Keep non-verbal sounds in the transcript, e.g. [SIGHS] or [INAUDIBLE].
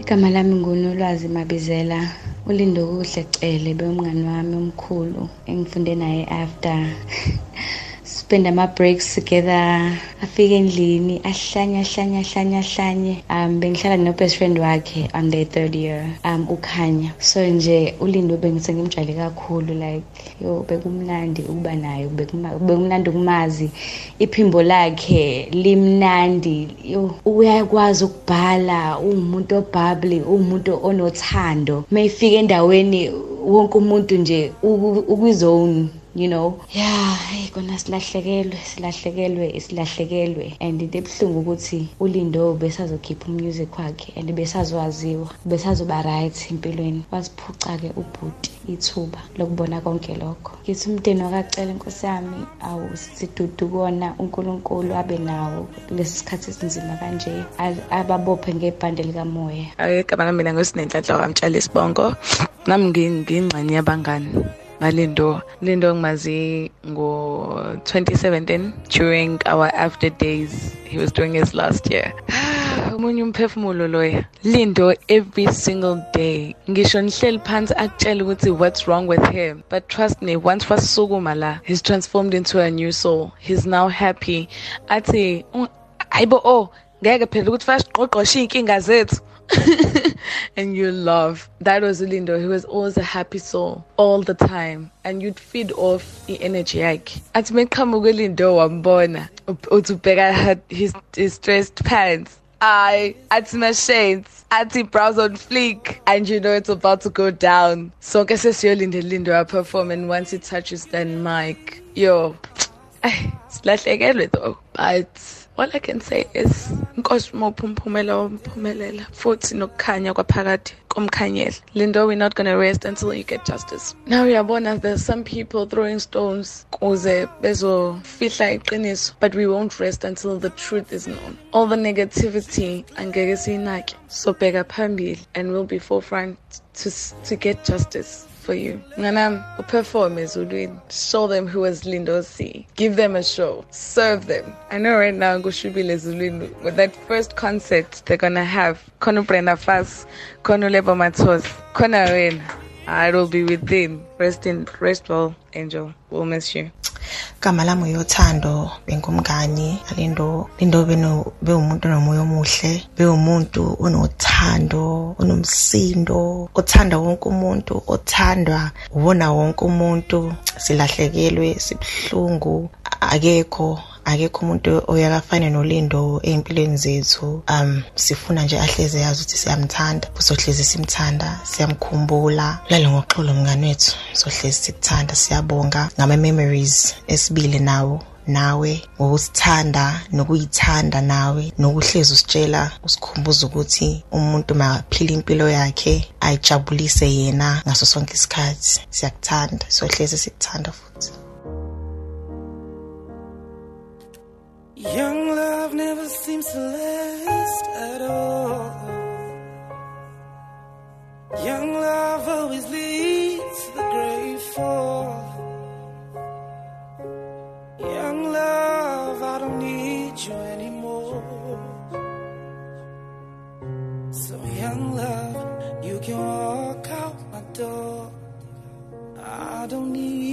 igama lami ngunolwazi mabizela. Ulindo kuhle cele bewumngani wami omkhulu engifunde naye after. Spend ama-breaks together afike endlini ahlanye ahlanye ahlanye ahlanye. Um bengihlala no-best friend wakhe on the third year um ukhanya. So nje ulindo bengisengimjwayele kakhulu like yo bekumnandi ukuba naye bekumnandi ukumazi. Iphimbo lakhe limnandi yo uyakwazi ukubhala uwumuntu obhabli uwumuntu onothando. Uma ifika endaweni wonke umuntu nje ukwizone you know? Yeah hey kona silahlekelwe silahlekelwe silahlekelwe. And into ebuhlungu ukuthi ulindo besazokhipha umusic wakhe and besazowaziwa besazoba right empilweni. Wasiphuca-ke ubhuti ithuba lokubona konke lokho. Ngithi umndeni wakacela inkosi yami awu sidudu kona unkulunkulu abe nawo kulesi sikhathi esinzima kanje. Ababophe ngebhande likamoya. Igama lami mina ngosinenhlanhla kamtshali sibongo nami ngingxenye yabangani. Ngalindo lindo ngimazi ngo-2017 during our after days he was doing his last year. [SIGHS] Omunye umphefumulo loya. Lindo every single day. Ngisho nihleli phansi akutshela ukuthi what's wrong with him? But trust me once wasukuma la he's transformed into a new soul. He's now happy. Athi ayibo oh ngeke phela ukuthi fasiqoqoshe iy'nkinga zethu. [LAUGHS] and you love. That was Lindo. He was always a happy soul all the time. And you'd feed off the energy yakhe. Athi meqhamuka ulindo wambona uthi ubheka his, his dressed pants. I athi my shades. Athi brows on fleek. And you know it's about to go down. So ke sesiyolinde Lindo perform and once it touches that mic, yo, [TSK] silahlekelwe though. But all I can say is inkosi mopha umphumela womphumelela futhi nokukhanya kwaphakathi komkhanyela lindo we're not going to rest until you get justice. Now uyabona there's some people throwing stones kuze bezofihla iqiniso but we won't rest until the truth is known. All the negativity angeke siyinake. Sobheka phambili and we'll be forefront to, to get justice. For you. Nganam, perform ezulwini. Show them who is Lindo C. Give them a show. Serve them. I know right now Gushubile Zulwini, with that first concert they're gonna have, Kono Brenda Fast, Kono Lebo Matos, Kona Rain. I will be within. Rest in, rest well, Angel. We'll miss you. Igama lami uyothando bengumngani alindo lindo bewumuntu onomoya omuhle bewumuntu onothando onomsindo othanda wonke umuntu othandwa uwona wonke umuntu. Silahlekelwe sibuhlungu akekho. Akekho umuntu oyakafane nolindo ey'mpilweni zethu um sifuna nje ahleze yazi ukuthi siyamthanda sohlezi simthanda siyamkhumbula. Lale ngoxolo mngani wethu sohlezi sikuthanda siyabonga. Ngama-memories esibili nawo nawe ngokusithanda nokuyithanda nawe nokuhlezi usitshela usikhumbuza ukuthi umuntu maphila impilo yakhe ayijabulise yena ngaso sonke isikhathi. Siyakuthanda sohlezi sikuthanda futhi. Never seems to last at all. Young love always leads the grave fall. Young love, I don't need you anymore. So, young love, you can walk out my door. I don't need